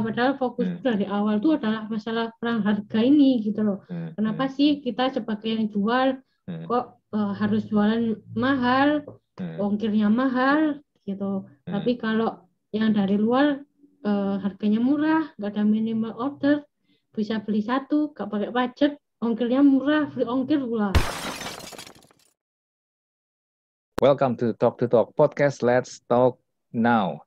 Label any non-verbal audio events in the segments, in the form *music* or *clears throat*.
padahal fokus hmm. dari awal itu adalah masalah perang harga ini gitu loh. Hmm. Kenapa hmm. sih kita sebagai yang jual hmm. kok uh, harus jualan mahal, hmm. ongkirnya mahal gitu. Hmm. Tapi kalau yang dari luar uh, harganya murah, nggak ada minimal order, bisa beli satu, nggak pakai pajak, ongkirnya murah, free ongkir pula. Welcome to Talk to Talk podcast. Let's talk now.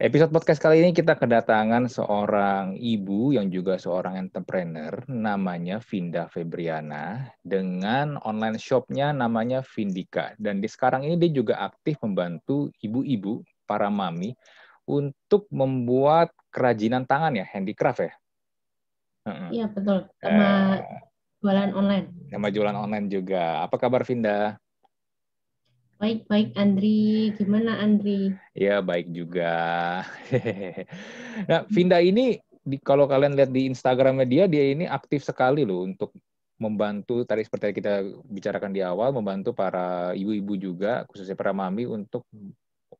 Episode podcast kali ini kita kedatangan seorang ibu yang juga seorang entrepreneur namanya Vinda Febriana dengan online shopnya namanya Vindika dan di sekarang ini dia juga aktif membantu ibu-ibu para mami untuk membuat kerajinan tangan ya handicraft ya. Iya betul sama uh, jualan online. Sama jualan online juga. Apa kabar Vinda? Baik, baik Andri. Gimana Andri? Ya, baik juga. nah, Vinda ini di, kalau kalian lihat di Instagramnya dia, dia ini aktif sekali loh untuk membantu tadi seperti yang kita bicarakan di awal, membantu para ibu-ibu juga, khususnya para mami untuk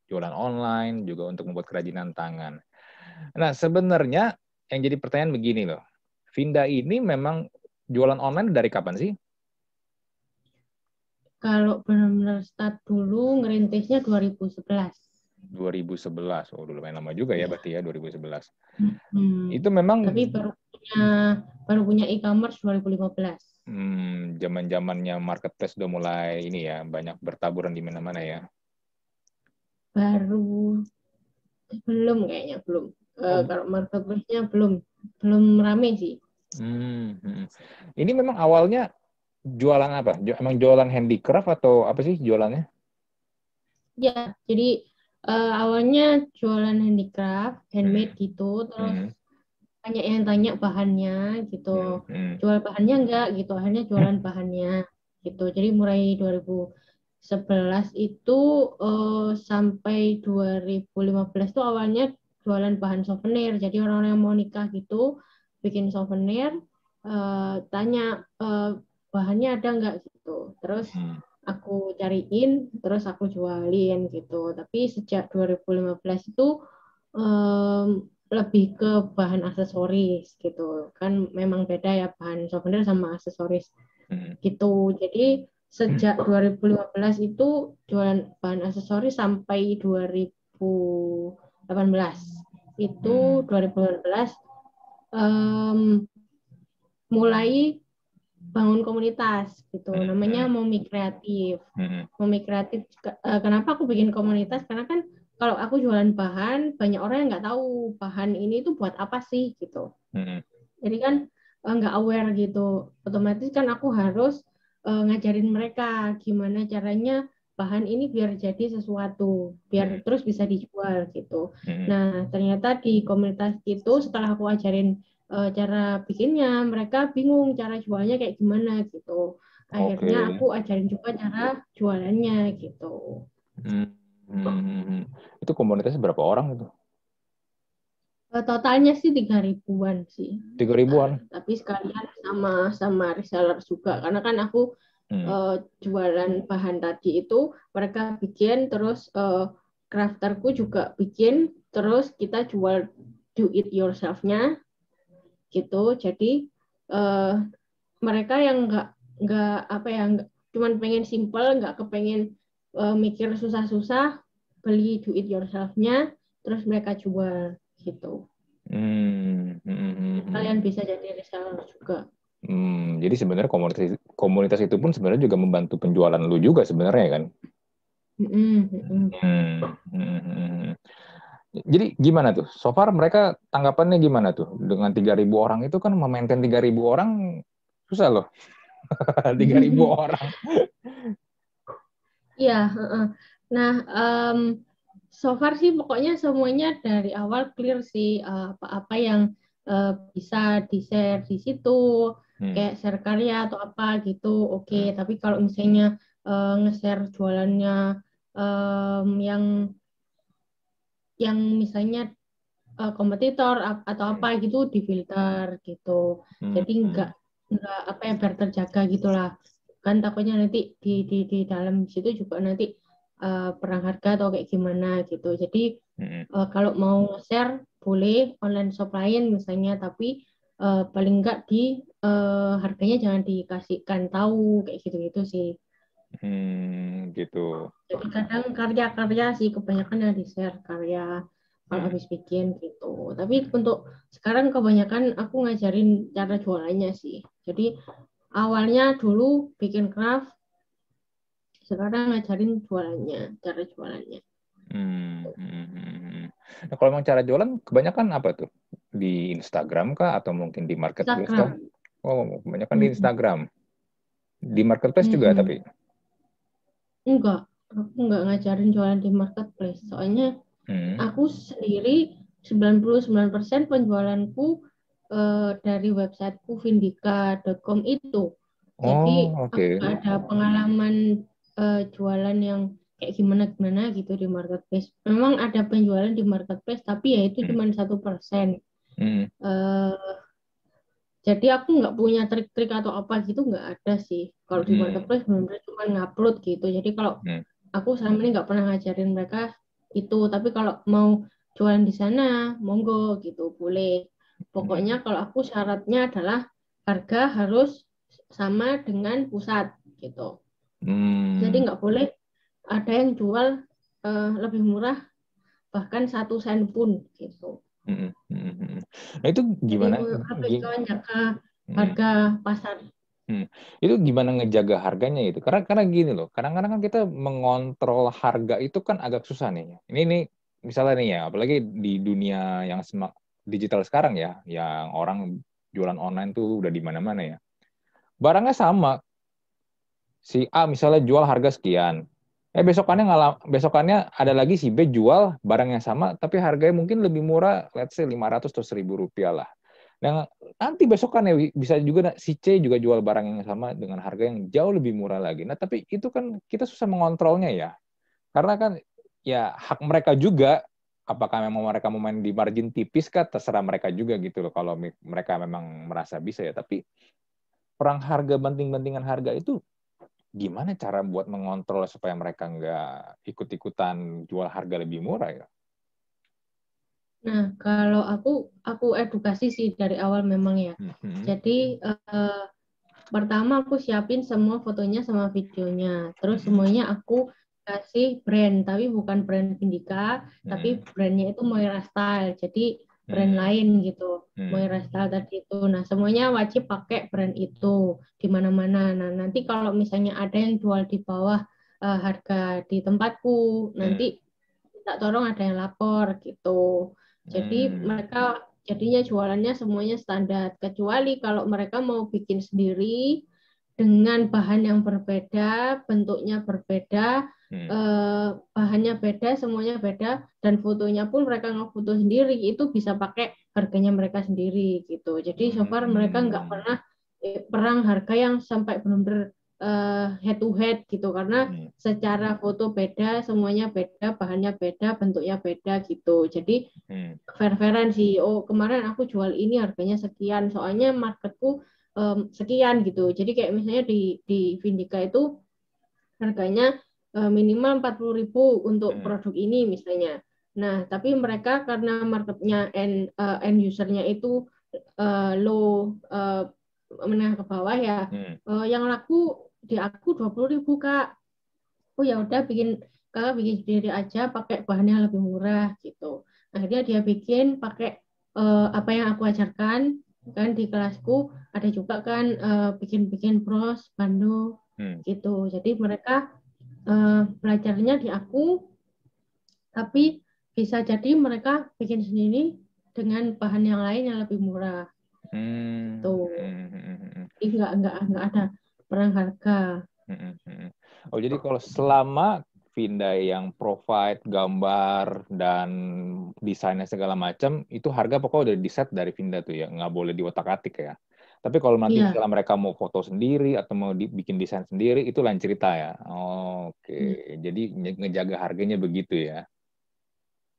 jualan online, juga untuk membuat kerajinan tangan. Nah, sebenarnya yang jadi pertanyaan begini loh. Vinda ini memang jualan online dari kapan sih? Kalau benar-benar start dulu ngerintisnya 2011. 2011. Oh, dulu main lama juga ya, ya berarti ya 2011. Hmm. Itu memang Tapi baru punya baru punya e-commerce 2015. Hmm, zaman-zamannya marketplace udah mulai ini ya, banyak bertaburan di mana-mana ya. Baru belum kayaknya belum. Eh, oh. Uh, kalau marketplace-nya belum belum rame sih. Hmm, hmm. Ini memang awalnya jualan apa? Emang jualan handicraft atau apa sih jualannya? Ya, jadi uh, awalnya jualan handicraft, handmade hmm. gitu, terus hmm. banyak yang tanya bahannya gitu. Hmm. Hmm. Jual bahannya enggak gitu, akhirnya jualan hmm. bahannya gitu. Jadi mulai 2011 itu uh, sampai 2015 itu awalnya jualan bahan souvenir. Jadi orang-orang yang mau nikah gitu bikin souvenir, uh, tanya uh, bahannya ada nggak gitu terus hmm. aku cariin terus aku jualin gitu tapi sejak 2015 itu um, lebih ke bahan aksesoris gitu kan memang beda ya bahan souvenir sama aksesoris hmm. gitu jadi sejak 2015 itu jualan bahan aksesoris sampai 2018 itu hmm. 2018 um, mulai bangun komunitas gitu hmm. namanya hmm. Momi Kreatif hmm. Momi Kreatif eh, kenapa aku bikin komunitas karena kan kalau aku jualan bahan banyak orang yang nggak tahu bahan ini tuh buat apa sih gitu hmm. jadi kan eh, nggak aware gitu otomatis kan aku harus uh, ngajarin mereka gimana caranya bahan ini biar jadi sesuatu biar hmm. terus bisa dijual gitu hmm. nah ternyata di komunitas itu setelah aku ajarin uh, cara bikinnya mereka bingung cara jualnya kayak gimana gitu akhirnya okay. aku ajarin juga cara jualannya gitu hmm. Hmm. itu komunitasnya berapa orang itu uh, totalnya sih tiga ribuan sih tiga ribuan tapi sekalian sama sama reseller juga karena kan aku hmm. uh, jualan bahan tadi itu mereka bikin terus uh, crafterku juga bikin terus kita jual do it yourself-nya gitu jadi uh, mereka yang nggak nggak apa ya cuman pengen simple nggak kepengen uh, mikir susah-susah beli do it yourself-nya terus mereka jual gitu hmm, hmm, hmm, hmm. kalian bisa jadi reseller juga hmm, jadi sebenarnya komunitas komunitas itu pun sebenarnya juga membantu penjualan lu juga sebenarnya kan hmm, hmm, hmm. Hmm. Jadi gimana tuh? So far mereka tanggapannya gimana tuh? Dengan 3.000 orang itu kan memaintain 3.000 orang susah loh. *laughs* 3.000 orang. Iya. Nah, um, so far sih pokoknya semuanya dari awal clear sih apa-apa uh, yang uh, bisa di-share di situ, hmm. kayak share karya atau apa gitu, oke. Okay. Hmm. Tapi kalau misalnya uh, nge-share jualannya um, yang yang misalnya uh, kompetitor atau apa gitu difilter gitu. Hmm. Jadi enggak enggak apa ya biar terjaga gitulah. Kan takutnya nanti di di di dalam situ juga nanti uh, perang harga atau kayak gimana gitu. Jadi hmm. uh, kalau mau share boleh online shop lain misalnya tapi uh, paling enggak di uh, harganya jangan dikasihkan tahu kayak gitu-gitu sih. Hmm, gitu. Jadi kadang karya-karya sih kebanyakan yang di share karya kalau hmm. habis bikin gitu. Tapi untuk sekarang kebanyakan aku ngajarin cara jualannya sih. Jadi awalnya dulu bikin craft, sekarang ngajarin jualannya, cara jualannya. Hmm, hmm, hmm. Nah, kalau memang cara jualan kebanyakan apa tuh? Di Instagram kah atau mungkin di marketplace kah? Oh, kebanyakan hmm. di Instagram. Di marketplace hmm. juga tapi? Enggak, aku enggak ngajarin jualan di marketplace. Soalnya hmm. aku sendiri 99% penjualanku uh, dari websiteku vindika.com itu. Jadi oh, okay. aku ada pengalaman uh, jualan yang kayak gimana gimana gitu di marketplace. Memang ada penjualan di marketplace tapi ya itu hmm. cuma satu persen. Hmm. Uh, jadi aku nggak punya trik-trik atau apa gitu nggak ada sih. Kalau di hmm. marketplace benar-benar cuma ngupload gitu. Jadi kalau hmm. aku selama ini nggak pernah ngajarin mereka itu. Tapi kalau mau jualan di sana, monggo gitu, boleh. Pokoknya hmm. kalau aku syaratnya adalah harga harus sama dengan pusat gitu. Hmm. Jadi nggak boleh ada yang jual uh, lebih murah bahkan satu sen pun gitu. Hmm. Nah itu gimana? Jadi, jaga harga pasar. Hmm. Itu gimana ngejaga harganya itu? Karena karena gini loh, kadang-kadang kan kita mengontrol harga itu kan agak susah nih. Ini ini misalnya nih ya, apalagi di dunia yang semak digital sekarang ya, yang orang jualan online tuh udah di mana-mana ya. Barangnya sama. Si A misalnya jual harga sekian, Eh besokannya ngalam, besokannya ada lagi si B jual barang yang sama tapi harganya mungkin lebih murah, let's say 500 atau 1000 rupiah lah. Nah, nanti besokannya bisa juga si C juga jual barang yang sama dengan harga yang jauh lebih murah lagi. Nah, tapi itu kan kita susah mengontrolnya ya. Karena kan ya hak mereka juga apakah memang mereka mau main di margin tipis kah terserah mereka juga gitu loh kalau mereka memang merasa bisa ya. Tapi perang harga banting-bantingan harga itu gimana cara buat mengontrol supaya mereka nggak ikut-ikutan jual harga lebih murah ya? Nah, kalau aku aku edukasi sih dari awal memang ya. Mm-hmm. Jadi uh, pertama aku siapin semua fotonya sama videonya. Terus mm-hmm. semuanya aku kasih brand, tapi bukan brand Vindika, mm-hmm. tapi brandnya itu Moira Style. Jadi brand hmm. lain gitu hmm. Moira Style tadi itu nah semuanya wajib pakai brand itu di mana-mana nah nanti kalau misalnya ada yang jual di bawah uh, harga di tempatku nanti hmm. tak tolong ada yang lapor gitu jadi hmm. mereka jadinya jualannya semuanya standar kecuali kalau mereka mau bikin sendiri dengan bahan yang berbeda bentuknya berbeda hmm. eh, bahannya beda, semuanya beda, dan fotonya pun mereka ngefoto sendiri itu bisa pakai harganya mereka sendiri gitu. Jadi so far mereka nggak hmm. pernah eh, perang harga yang sampai benar-benar uh, head to head gitu karena hmm. secara foto beda, semuanya beda, bahannya beda, bentuknya beda gitu. Jadi hmm. fair-fairan sih. Oh kemarin aku jual ini harganya sekian, soalnya marketku um, sekian gitu. Jadi kayak misalnya di di Vindika itu harganya Eh, minimal 40.000 untuk hmm. produk ini misalnya. Nah, tapi mereka karena marketnya end, uh, end usernya itu uh, low uh, menengah ke bawah ya, hmm. uh, yang laku di aku 20.000 kak. Oh ya udah bikin kakak bikin sendiri aja pakai bahannya lebih murah gitu. Akhirnya dia bikin pakai uh, apa yang aku ajarkan kan di kelasku ada juga kan bikin-bikin uh, bros, bando hmm. gitu. Jadi mereka uh, belajarnya di aku, tapi bisa jadi mereka bikin sendiri dengan bahan yang lain yang lebih murah. Hmm. Tuh. Hmm. Jadi nggak nggak nggak ada perang harga. Hmm. Oh jadi kalau selama Vinda yang provide gambar dan desainnya segala macam itu harga pokoknya udah di set dari Vinda tuh ya nggak boleh diotak-atik ya. Tapi kalau nanti yeah. misalnya mereka mau foto sendiri atau mau bikin desain sendiri, itu lain cerita ya. Oh, Oke, okay. hmm. jadi ngejaga harganya begitu ya.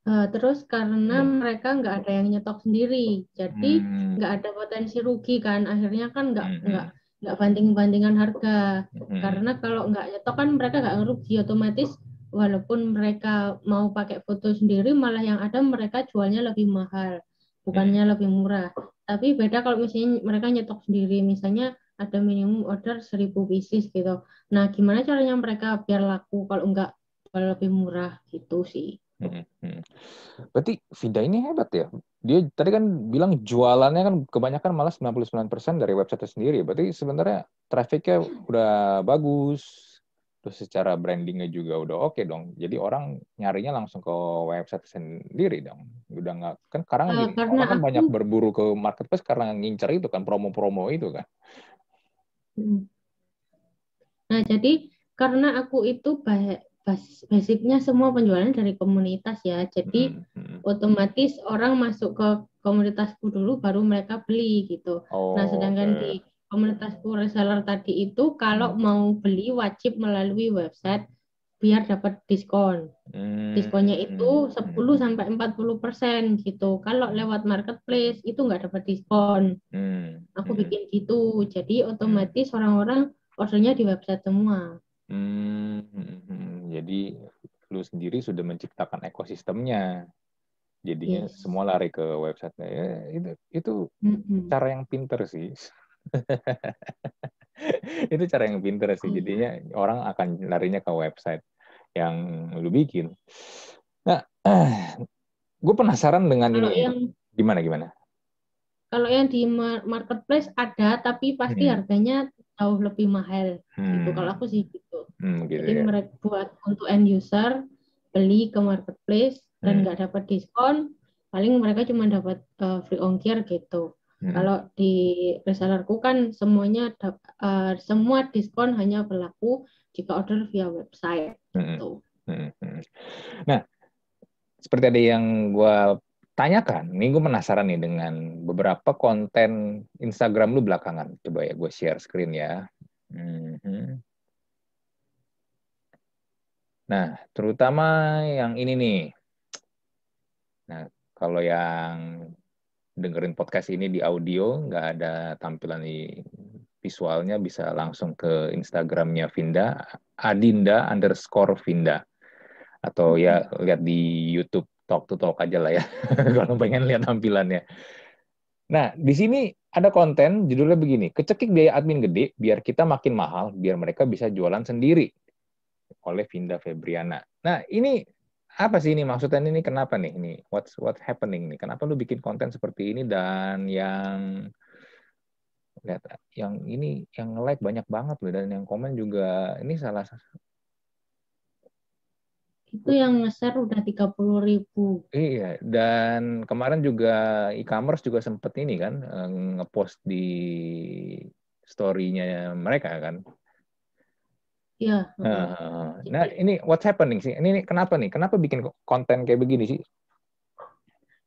Uh, terus karena hmm. mereka nggak ada yang nyetok sendiri, jadi hmm. nggak hmm. ada potensi rugi kan. Akhirnya kan nggak hmm. Nggak banding bandingan harga. Hmm. Karena kalau nggak nyetok kan mereka nggak rugi, otomatis walaupun mereka mau pakai foto sendiri malah yang ada mereka jualnya lebih mahal bukannya hmm. lebih murah tapi beda kalau misalnya mereka nyetok sendiri misalnya ada minimum order 1000 pieces gitu nah gimana caranya mereka biar laku kalau enggak lebih murah gitu sih Hmm, hmm. Berarti Vida ini hebat ya. Dia tadi kan bilang jualannya kan kebanyakan malah 99% dari website sendiri. Berarti sebenarnya trafficnya udah bagus. Terus secara brandingnya juga udah oke okay dong. Jadi orang nyarinya langsung ke website sendiri dong. Udah nggak kan sekarang uh, orang kan aku... banyak berburu ke marketplace karena ngincer itu kan promo-promo itu kan. Hmm. Nah jadi karena aku itu banyak basicnya semua penjualan dari komunitas ya. Jadi hmm, hmm. otomatis orang masuk ke komunitasku dulu baru mereka beli gitu. Oh, nah, sedangkan okay. di komunitasku reseller tadi itu kalau hmm. mau beli wajib melalui website biar dapat diskon. Hmm. Diskonnya itu 10 hmm. sampai 40% gitu. Kalau lewat marketplace itu nggak dapat diskon. Hmm. Aku bikin gitu. Jadi otomatis orang-orang ordernya di website semua. Hmm, jadi lu sendiri sudah menciptakan ekosistemnya. Jadinya yes. semua lari ke website Ya, itu itu mm-hmm. cara yang pinter sih. *laughs* itu cara yang pinter sih. Iya. Jadinya orang akan larinya ke website yang lu bikin. Nah, *clears throat* gue penasaran dengan kalau ini. Yang, gimana gimana? Kalau yang di marketplace ada, tapi pasti hmm. harganya jauh lebih mahal. Gitu. Hmm. Gitu. Kalau aku sih gitu. Hmm, gitu Jadi ya. mereka buat untuk end user beli ke marketplace hmm. dan nggak dapat diskon, paling mereka cuma dapat uh, free ongkir gitu. Hmm. Kalau di resellerku kan semuanya uh, semua diskon hanya berlaku jika order via website. Hmm. Gitu. Hmm. Hmm. Nah, seperti ada yang gue tanyakan, ini gue penasaran nih dengan beberapa konten Instagram lu belakangan. Coba ya gue share screen ya. Hmm. Nah, terutama yang ini nih. Nah, kalau yang dengerin podcast ini di audio, nggak ada tampilan di visualnya, bisa langsung ke Instagramnya Vinda, Adinda underscore Vinda. Atau ya lihat di YouTube Talk to Talk aja lah ya, *laughs* kalau pengen lihat tampilannya. Nah, di sini ada konten judulnya begini, kecekik biaya admin gede biar kita makin mahal, biar mereka bisa jualan sendiri. Oleh Vinda Febriana. Nah, ini apa sih ini maksudnya? Ini kenapa nih? Ini what's what happening nih kenapa lu bikin konten seperti ini dan yang lihat yang ini yang like banyak banget loh. Dan yang komen juga ini salah itu yang nge-share udah tiga puluh ribu iya dan kemarin juga e-commerce juga sempet ini kan eh, ngepost di story-nya mereka kan Iya. Nah, nah, ini what's happening sih? Ini, ini kenapa nih? Kenapa bikin konten kayak begini sih?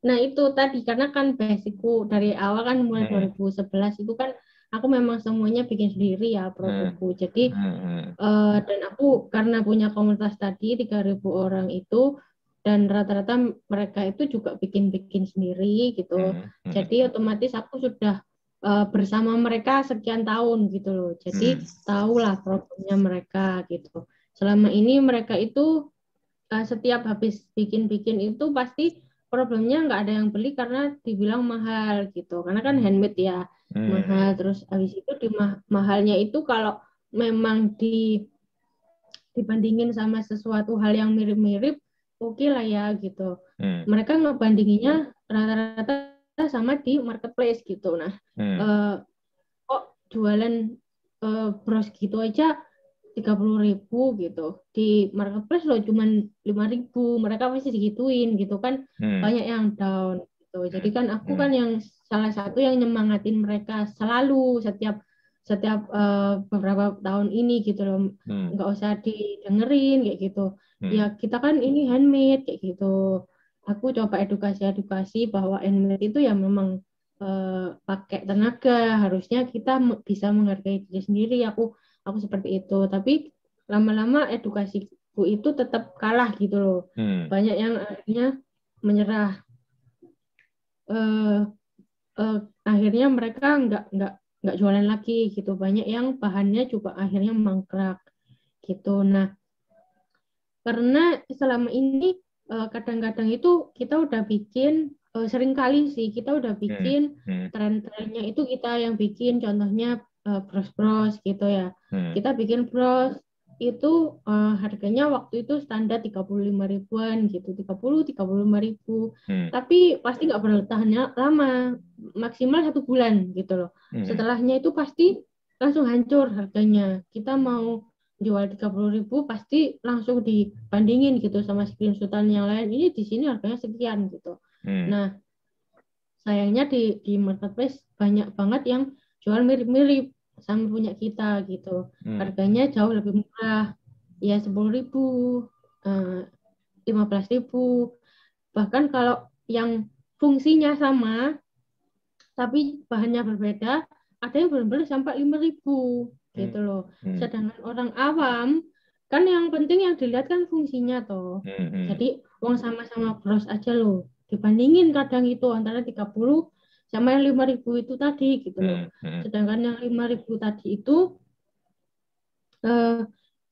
Nah itu tadi karena kan basicku dari awal kan mulai hmm. 2011 itu kan aku memang semuanya bikin sendiri ya produkku. Hmm. Jadi hmm. Uh, dan aku karena punya komunitas tadi 3.000 orang itu dan rata-rata mereka itu juga bikin-bikin sendiri gitu. Hmm. Hmm. Jadi otomatis aku sudah uh, bersama mereka sekian tahun gitu loh. Jadi hmm. tahulah problemnya mereka gitu. Selama ini mereka itu uh, setiap habis bikin-bikin itu pasti problemnya nggak ada yang beli karena dibilang mahal gitu. Karena kan handmade ya hmm. mahal. Terus habis itu di ma mahalnya itu kalau memang di dibandingin sama sesuatu hal yang mirip-mirip, oke okay lah ya gitu. Hmm. Mereka ngebandinginya rata-rata sama di marketplace gitu. Nah, hmm. uh, kok jualan uh, bros gitu aja tiga puluh ribu gitu di marketplace loh cuman lima ribu mereka masih digituin gitu kan hmm. banyak yang down gitu. Jadi kan aku hmm. kan yang salah satu yang nyemangatin mereka selalu setiap setiap uh, beberapa tahun ini gitu loh. Hmm. nggak usah didengerin kayak gitu. Hmm. ya kita kan ini handmade kayak gitu. Aku coba edukasi-edukasi bahwa handmade itu ya memang uh, pakai tenaga. Harusnya kita bisa menghargai diri sendiri. Aku aku seperti itu. Tapi lama-lama edukasiku itu tetap kalah gitu loh. Hmm. banyak yang akhirnya menyerah uh, uh, akhirnya mereka nggak nggak nggak jualan lagi gitu banyak yang bahannya juga akhirnya mangkrak gitu nah karena selama ini eh, kadang-kadang uh, itu kita udah bikin uh, sering kali sih kita udah hmm, bikin hmm. tren-trennya itu kita yang bikin contohnya uh, bros-bros gitu ya hmm. kita bikin bros itu uh, harganya waktu itu standar 35 ribuan gitu 30 35 ribu hmm. tapi pasti nggak bertahan lama maksimal satu bulan gitu loh hmm. setelahnya itu pasti langsung hancur harganya kita mau jual 30 ribu pasti langsung dibandingin gitu sama screenshotan yang lain ini di sini harganya sekian gitu hmm. nah sayangnya di di marketplace banyak banget yang jual mirip-mirip sama punya kita gitu hmm. harganya jauh lebih murah ya sepuluh ribu eh, lima belas ribu bahkan kalau yang fungsinya sama tapi bahannya berbeda ada yang benar-benar sampai lima ribu gitu hmm. loh. Hmm. Sedangkan orang awam kan yang penting yang dilihat kan fungsinya toh. Hmm. hmm. Jadi uang sama-sama bros aja loh. Dibandingin kadang itu antara 30 sama yang 5000 itu tadi gitu loh. Hmm. hmm. Sedangkan yang 5000 tadi itu eh,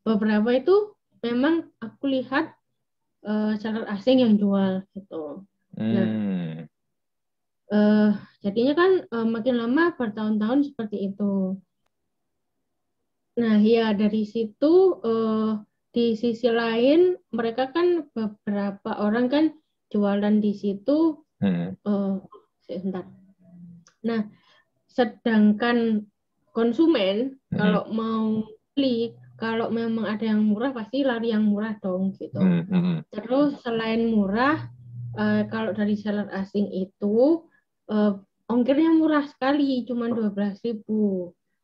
beberapa itu memang aku lihat eh, seller asing yang jual gitu. Nah, hmm. eh, jadinya kan eh, makin lama bertahun-tahun seperti itu. Nah, ya dari situ uh, di sisi lain mereka kan beberapa orang kan jualan di situ hmm. uh, sebentar. Nah, sedangkan konsumen hmm. kalau mau beli kalau memang ada yang murah pasti lari yang murah dong gitu. Hmm. hmm. Terus selain murah uh, kalau dari seller asing itu uh, ongkirnya murah sekali cuma 12.000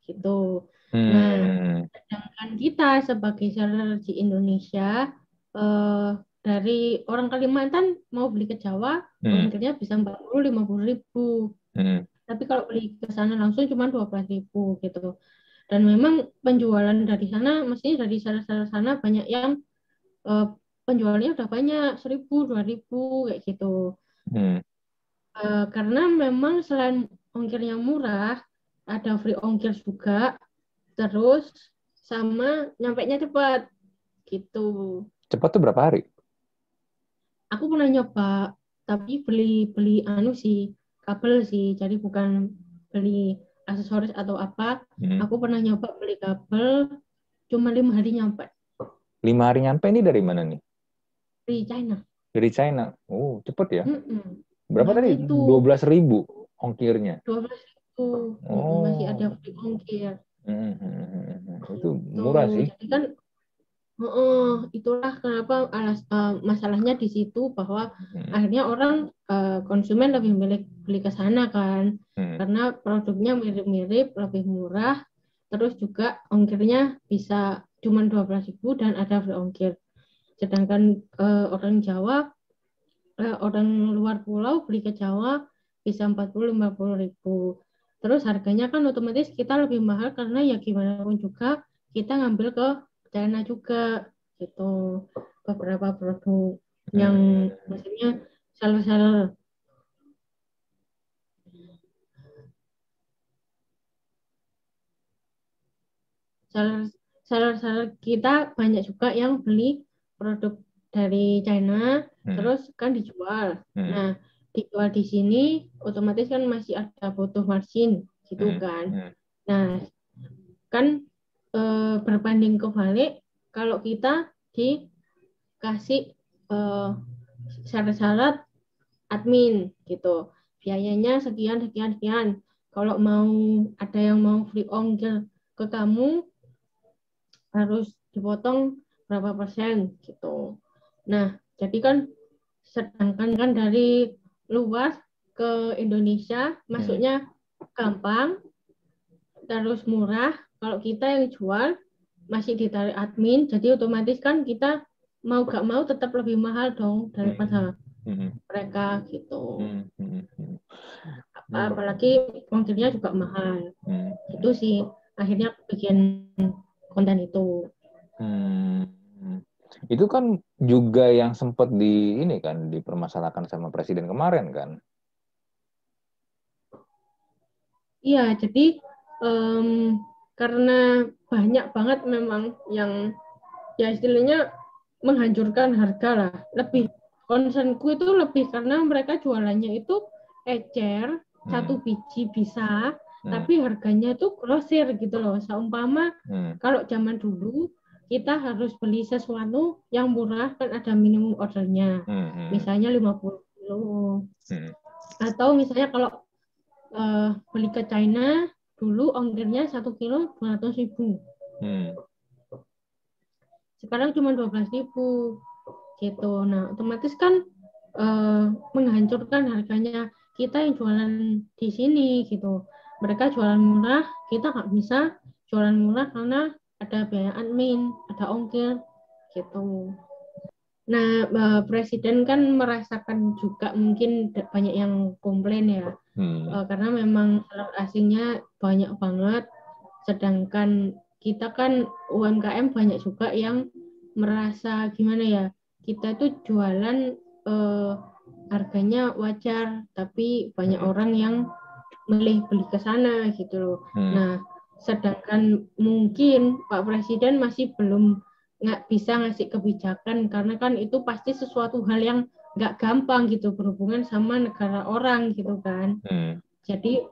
gitu. Hmm. Nah, sedangkan kita sebagai seller di Indonesia eh, dari orang Kalimantan mau beli ke Jawa, hmm. ongkirnya bisa 40 50 ribu. Hmm. Tapi kalau beli ke sana langsung cuma 12 ribu gitu. Dan memang penjualan dari sana, mestinya dari seller-seller sana banyak yang eh, penjualnya udah banyak, seribu, dua ribu kayak gitu. Hmm. Eh, karena memang selain ongkir yang murah, ada free ongkir juga terus sama nyampe nya cepat gitu cepat tuh berapa hari aku pernah nyoba tapi beli beli anu sih kabel sih jadi bukan beli aksesoris atau apa. Hmm. aku pernah nyoba beli kabel cuma lima hari nyampe. Lima hari nyampe ini dari mana nih? Dari China. Dari China. Oh cepet ya? Mm -mm. berapa nah, tadi? dua belas ribu ongkirnya? dua belas ribu. Oh. masih ada free ongkir. Hmm, hmm, hmm, itu murah sih. Jadi kan uh, itulah kenapa alas uh, masalahnya di situ bahwa hmm. akhirnya orang uh, konsumen lebih milih beli ke sana kan hmm. karena produknya mirip-mirip lebih murah terus juga ongkirnya bisa cuma dua belas ribu dan ada free ongkir sedangkan uh, orang Jawa uh, orang luar pulau beli ke Jawa bisa empat puluh lima puluh ribu Terus harganya kan otomatis kita lebih mahal karena ya gimana pun juga kita ngambil ke China juga gitu beberapa produk yang hmm. maksudnya seller-seller seller-seller kita banyak juga yang beli produk dari China hmm. terus kan dijual. Hmm. Nah, dijual di sini otomatis kan masih ada butuh margin gitu hmm. kan. Hmm. Nah, kan e, berbanding kebalik kalau kita dikasih eh, syarat-syarat admin gitu. Biayanya sekian sekian sekian. Kalau mau ada yang mau free ongkir ke kamu harus dipotong berapa persen gitu. Nah, jadi kan sedangkan kan dari luas ke Indonesia, masuknya hmm. gampang, terus murah. Kalau kita yang jual masih ditarik admin, jadi otomatis kan kita mau gak mau tetap lebih mahal dong daripada hmm. mereka gitu. Hmm. Apalagi ongkirnya juga mahal. Hmm. Itu sih akhirnya bikin konten itu. Hmm. Itu kan juga yang sempat di ini kan dipermasalahkan sama presiden kemarin kan. Iya, jadi um, karena banyak banget memang yang ya istilahnya menghancurkan harga lah. Lebih concernku itu lebih karena mereka jualannya itu ecer hmm. satu biji bisa, hmm. tapi harganya itu grosir gitu loh. Seumpama hmm. kalau zaman dulu kita harus beli sesuatu yang murah kan ada minimum ordernya. Hmm. hmm. Misalnya 50 kilo. Hmm. Atau misalnya kalau uh, beli ke China dulu ongkirnya satu kilo 200 ribu. Hmm. Sekarang cuma 12 ribu gitu. Nah, otomatis kan uh, menghancurkan harganya kita yang jualan di sini gitu. Mereka jualan murah, kita nggak bisa jualan murah karena ada biaya admin, ada ongkir gitu. Nah, uh, presiden kan merasakan juga mungkin banyak yang komplain ya, hmm. uh, karena memang asingnya banyak banget, sedangkan kita kan UMKM banyak juga yang merasa gimana ya, kita tuh jualan eh, harganya wajar tapi banyak hmm. orang yang milih beli ke sana gitu loh. Hmm. Nah, sedangkan mungkin Pak Presiden masih belum nggak bisa ngasih kebijakan karena kan itu pasti sesuatu hal yang nggak gampang gitu berhubungan sama negara orang gitu kan. Hmm. Jadi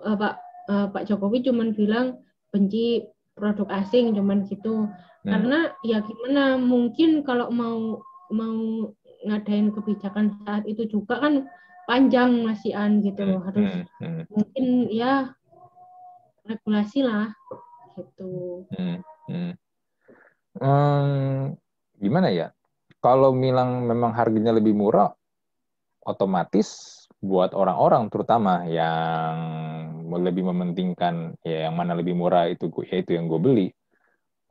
uh, Pak uh, Pak Jokowi cuman bilang benci produk asing cuman gitu Hmm. Karena ya gimana mungkin kalau mau mau ngadain kebijakan saat itu juga kan panjang masih an gitu loh hmm, harus hmm, hmm. mungkin ya regulasi lah gitu. Hmm, hmm. Hmm, gimana ya? Kalau bilang memang harganya lebih murah, otomatis buat orang-orang terutama yang lebih mementingkan ya yang mana lebih murah itu yaitu yang gue beli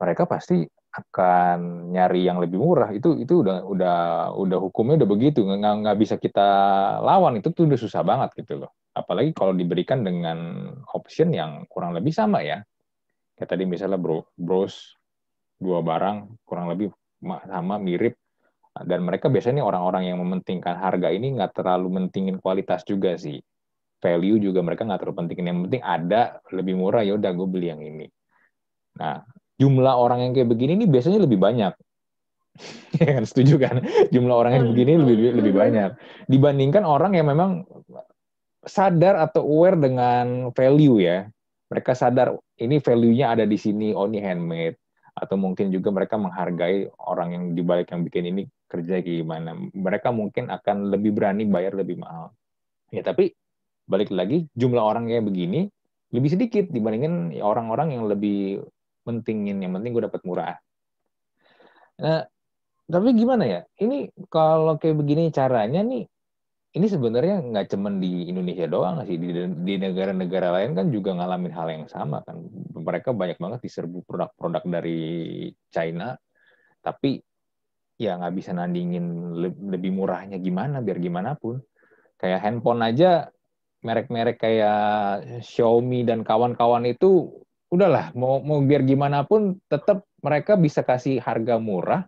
mereka pasti akan nyari yang lebih murah. Itu itu udah udah udah hukumnya udah begitu. Nggak nggak bisa kita lawan. Itu tuh udah susah banget gitu loh. Apalagi kalau diberikan dengan option yang kurang lebih sama ya. Kayak tadi misalnya bro bros dua barang kurang lebih sama mirip dan mereka biasanya orang-orang yang mementingkan harga ini nggak terlalu mentingin kualitas juga sih. Value juga mereka nggak terlalu pentingin. Yang penting ada lebih murah ya udah gue beli yang ini. Nah jumlah orang yang kayak begini ini biasanya lebih banyak. *laughs* ya kan? Setuju kan? Jumlah orang yang begini lebih lebih banyak. Dibandingkan orang yang memang sadar atau aware dengan value ya. Mereka sadar ini value-nya ada di sini, oh ini handmade atau mungkin juga mereka menghargai orang yang dibalik yang bikin ini kerja gimana. Mereka mungkin akan lebih berani bayar lebih mahal. Ya tapi balik lagi jumlah orang kayak begini lebih sedikit dibandingin orang-orang yang lebih pentingin yang penting gue dapat murah nah tapi gimana ya ini kalau kayak begini caranya nih ini sebenarnya nggak cuman di Indonesia doang sih di, negara-negara lain kan juga ngalamin hal yang sama kan. Mereka banyak banget diserbu produk-produk dari China tapi ya nggak bisa nandingin lebih murahnya gimana biar gimana pun. Kayak handphone aja merek-merek kayak Xiaomi dan kawan-kawan itu udahlah mau mau biar gimana pun tetap mereka bisa kasih harga murah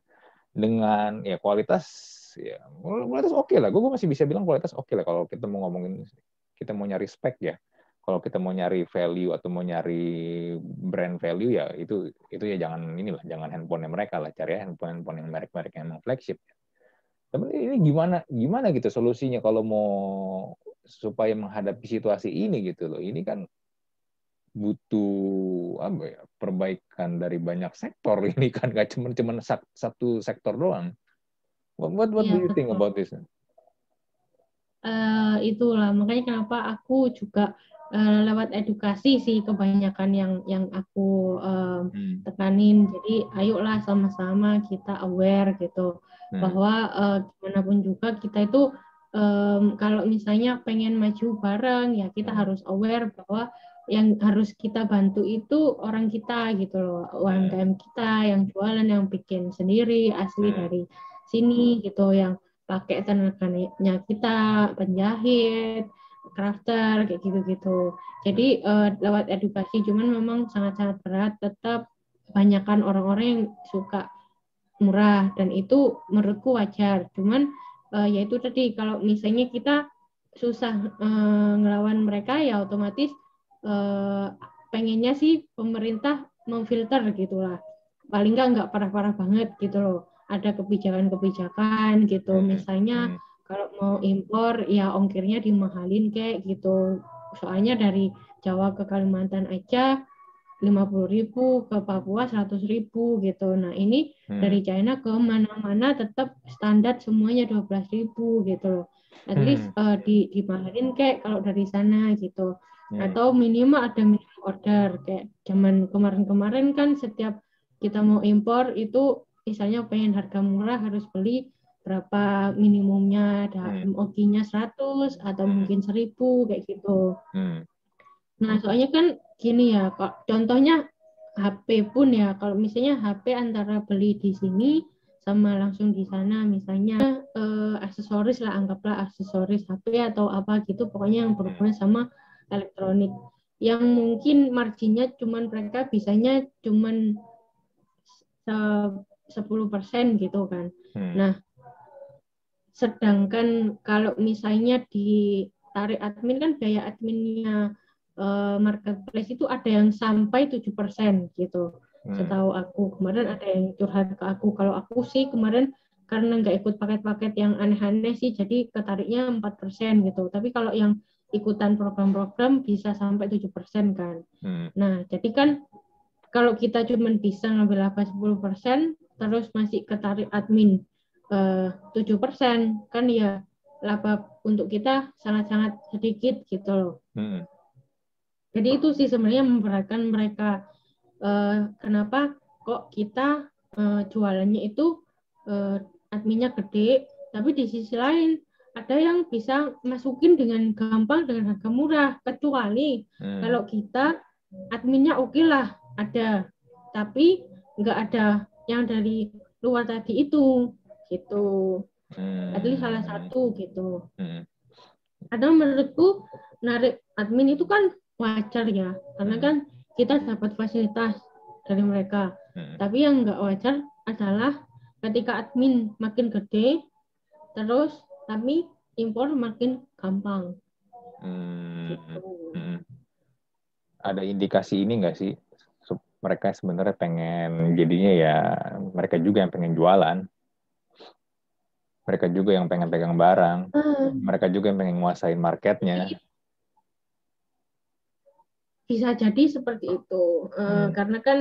dengan ya kualitas ya kualitas oke okay lah gue masih bisa bilang kualitas oke okay lah kalau kita mau ngomongin kita mau nyari spek ya. Kalau kita mau nyari value atau mau nyari brand value ya itu itu ya jangan inilah jangan handphone mereka lah. Cari handphone handphone yang merek-merek yang emang flagship. Tapi ini gimana gimana gitu solusinya kalau mau supaya menghadapi situasi ini gitu loh. Ini kan butuh apa ya perbaikan dari banyak sektor. *laughs* Ini kan gak cuma cuma satu sektor doang. What what, what ya, do you betul. think about this? Uh, itulah makanya kenapa aku juga uh, lewat edukasi sih kebanyakan yang yang aku uh, hmm. tekanin. Jadi ayolah sama-sama kita aware gitu hmm. bahwa uh, gimana pun juga kita itu um, kalau misalnya pengen maju bareng ya kita hmm. harus aware bahwa yang harus kita bantu itu orang kita gitu loh UMKM kita yang jualan yang bikin sendiri asli hmm. dari sini gitu yang pakai tenaganya kita penjahit crafter kayak gitu-gitu. Jadi uh, lewat edukasi cuman memang sangat-sangat berat tetap banyakkan orang-orang yang suka murah dan itu menurutku wajar. Cuman uh, ya itu tadi kalau misalnya kita susah uh, ngelawan mereka ya otomatis eh, pengennya sih pemerintah memfilter gitulah. Paling nggak nggak parah-parah banget gitu loh ada kebijakan-kebijakan gitu. Hmm. Misalnya hmm. kalau mau impor ya ongkirnya dimahalin kayak gitu. Soalnya dari Jawa ke Kalimantan aja lima puluh ribu ke Papua seratus ribu gitu. Nah ini hmm. dari China ke mana-mana tetap standar semuanya dua belas ribu gitu loh. At hmm. least uh, di dimahalin kayak kalau dari sana gitu. Hmm. Atau minimal ada minimum order kayak zaman kemarin-kemarin kan setiap kita mau impor itu misalnya pengen harga murah harus beli berapa minimumnya ada hmm. MOG-nya 100 atau hmm. mungkin 1000 kayak gitu. Hmm. Nah, soalnya kan gini ya, kok contohnya HP pun ya, kalau misalnya HP antara beli di sini sama langsung di sana misalnya eh, aksesoris lah anggaplah aksesoris HP atau apa gitu pokoknya yang berhubungan sama elektronik yang mungkin marginnya cuman mereka bisanya cuman 10% gitu kan. Hmm. Nah, sedangkan kalau misalnya ditarik admin kan biaya adminnya uh, marketplace itu ada yang sampai 7% gitu. Hmm. Setahu aku kemarin ada yang curhat ke aku. Kalau aku sih kemarin karena nggak ikut paket-paket yang aneh-aneh sih jadi ketariknya 4% gitu. Tapi kalau yang ikutan program-program bisa sampai 7% kan. Hmm. Nah, jadi kan kalau kita cuma bisa ngambil laba 10%, terus masih ketarik admin eh, tujuh persen kan ya laba untuk kita sangat-sangat sedikit gitu loh. Hmm. Jadi itu sih sebenarnya memberatkan mereka. Uh, kenapa kok kita uh, jualannya itu adminnya gede, tapi di sisi lain ada yang bisa masukin dengan gampang dengan harga murah. Kecuali hmm. kalau kita adminnya oke okay lah ada, tapi nggak ada yang dari luar tadi itu gitu hmm. at salah satu gitu hmm. karena menurutku narik admin itu kan wajar ya karena kan kita dapat fasilitas dari mereka hmm. tapi yang nggak wajar adalah ketika admin makin gede terus tapi impor makin gampang hmm. gitu. hmm. ada indikasi ini nggak sih mereka sebenarnya pengen jadinya ya mereka juga yang pengen jualan mereka juga yang pengen pegang barang hmm. mereka juga yang pengen nguasain marketnya bisa jadi seperti itu eh, hmm. karena kan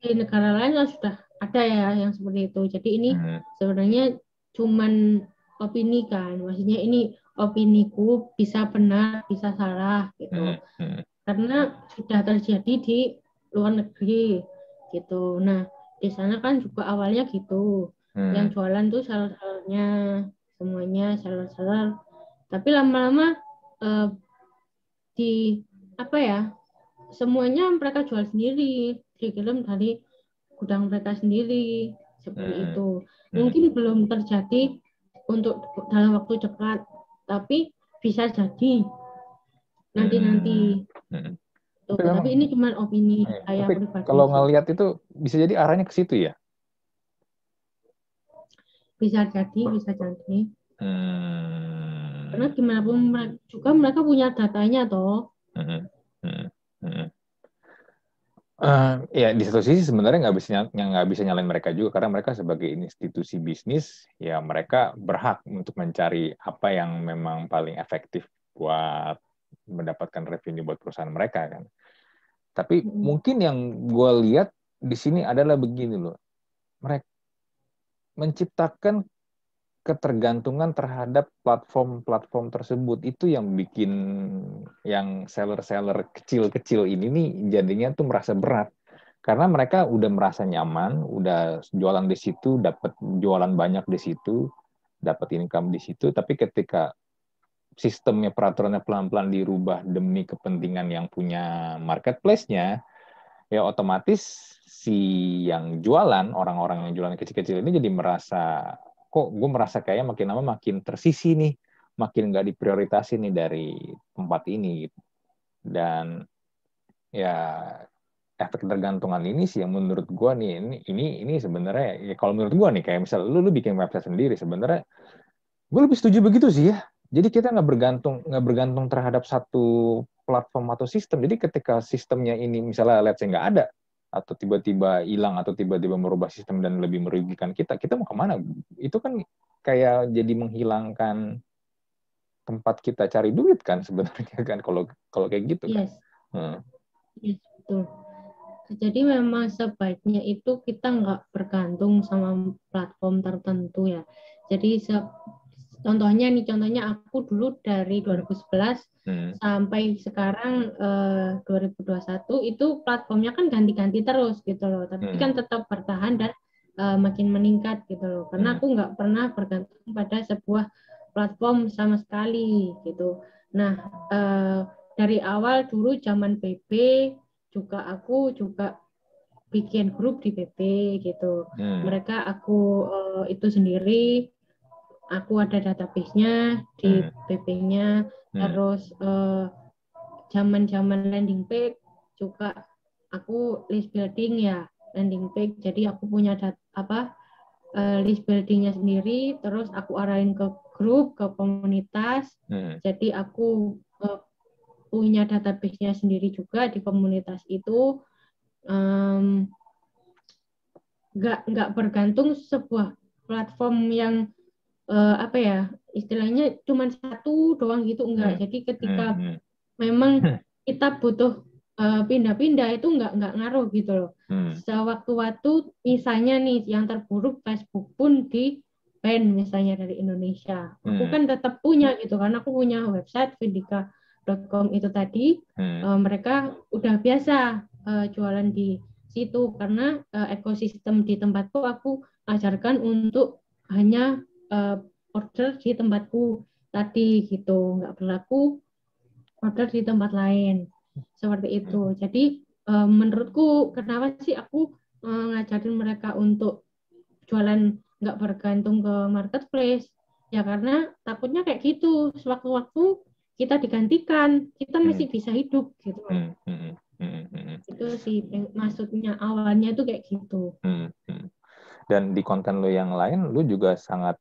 di negara lain kan sudah ada ya yang seperti itu jadi ini hmm. sebenarnya cuman opini kan maksudnya ini opiniku bisa benar bisa salah gitu hmm. Hmm. karena sudah terjadi di luar negeri gitu. Nah di sana kan juga awalnya gitu, hmm. yang jualan tuh seller-sellernya semuanya seller-seller. Tapi lama-lama eh, di apa ya semuanya mereka jual sendiri, dikirim dari gudang mereka sendiri seperti hmm. itu. Hmm. Mungkin hmm. belum terjadi untuk dalam waktu cepat, tapi bisa jadi nanti-nanti. Hmm. hmm. Tuh, tapi, tapi ini cuma opini ya, saya pribadi. Kalau ngelihat itu bisa jadi arahnya ke situ ya? Bisa jadi, bisa jadi. Hmm. Karena gimana pun juga mereka punya datanya toh. Hmm. Hmm. Hmm. Uh, ya di satu sisi sebenarnya nggak bisa nggak bisa nyalain mereka juga karena mereka sebagai institusi bisnis ya mereka berhak untuk mencari apa yang memang paling efektif buat mendapatkan revenue buat perusahaan mereka kan. Tapi hmm. mungkin yang gue lihat di sini adalah begini loh, mereka menciptakan ketergantungan terhadap platform-platform tersebut. Itu yang bikin yang seller-seller kecil-kecil ini nih jadinya tuh merasa berat. Karena mereka udah merasa nyaman, udah jualan di situ, dapat jualan banyak di situ, dapat income di situ, tapi ketika sistemnya peraturannya pelan-pelan dirubah demi kepentingan yang punya marketplace-nya, ya otomatis si yang jualan, orang-orang yang jualan kecil-kecil ini jadi merasa, kok gue merasa kayak makin lama makin tersisi nih, makin nggak diprioritasin nih dari tempat ini. Dan ya efek ketergantungan ini sih yang menurut gue nih ini ini ini sebenarnya ya kalau menurut gue nih kayak misal lu lu bikin website sendiri sebenarnya gue lebih setuju begitu sih ya jadi kita nggak bergantung nggak bergantung terhadap satu platform atau sistem. Jadi ketika sistemnya ini misalnya let's say nggak ada atau tiba-tiba hilang atau tiba-tiba merubah sistem dan lebih merugikan kita, kita mau ke mana? Itu kan kayak jadi menghilangkan tempat kita cari duit kan sebenarnya kan kalau kalau kayak gitu kan. yes. Hmm. Yes, betul. Jadi memang sebaiknya itu kita nggak bergantung sama platform tertentu ya. Jadi se contohnya nih contohnya aku dulu dari 2011 hmm. sampai sekarang eh, 2021 itu platformnya kan ganti-ganti terus gitu loh tapi hmm. kan tetap bertahan dan eh, makin meningkat gitu loh karena hmm. aku nggak pernah bergantung pada sebuah platform sama sekali gitu nah eh, dari awal dulu zaman PP juga aku juga bikin grup di PP gitu hmm. mereka aku uh, itu sendiri aku ada database-nya di hmm. PP-nya hmm. terus uh, zaman-zaman landing page juga aku list building ya landing page jadi aku punya dat apa uh, list buildingnya sendiri terus aku arahin ke grup ke komunitas hmm. jadi aku uh, punya database-nya sendiri juga di komunitas itu um, nggak nggak bergantung sebuah platform yang uh, apa ya istilahnya cuma satu doang gitu enggak. Hmm. Jadi ketika hmm. hmm. memang *laughs* kita butuh pindah eh, pindah-pindah itu enggak enggak ngaruh gitu loh. Hmm. Sewaktu-waktu misalnya nih yang terburuk Facebook pun di ban misalnya dari Indonesia. Hmm. Aku kan tetap punya gitu karena aku punya website vindika.com itu tadi. Hmm. Uh, mereka udah biasa uh, jualan di situ karena uh, ekosistem di tempatku aku ajarkan untuk hanya uh, order di tempatku tadi gitu nggak berlaku order di tempat lain seperti itu hmm. jadi uh, menurutku kenapa sih aku uh, ngajarin mereka untuk jualan nggak bergantung ke marketplace ya karena takutnya kayak gitu sewaktu-waktu kita digantikan kita hmm. masih bisa hidup gitu hmm. Hmm. Hmm. Hmm. itu sih maksudnya awalnya itu kayak gitu hmm. dan di konten lo yang lain lo juga sangat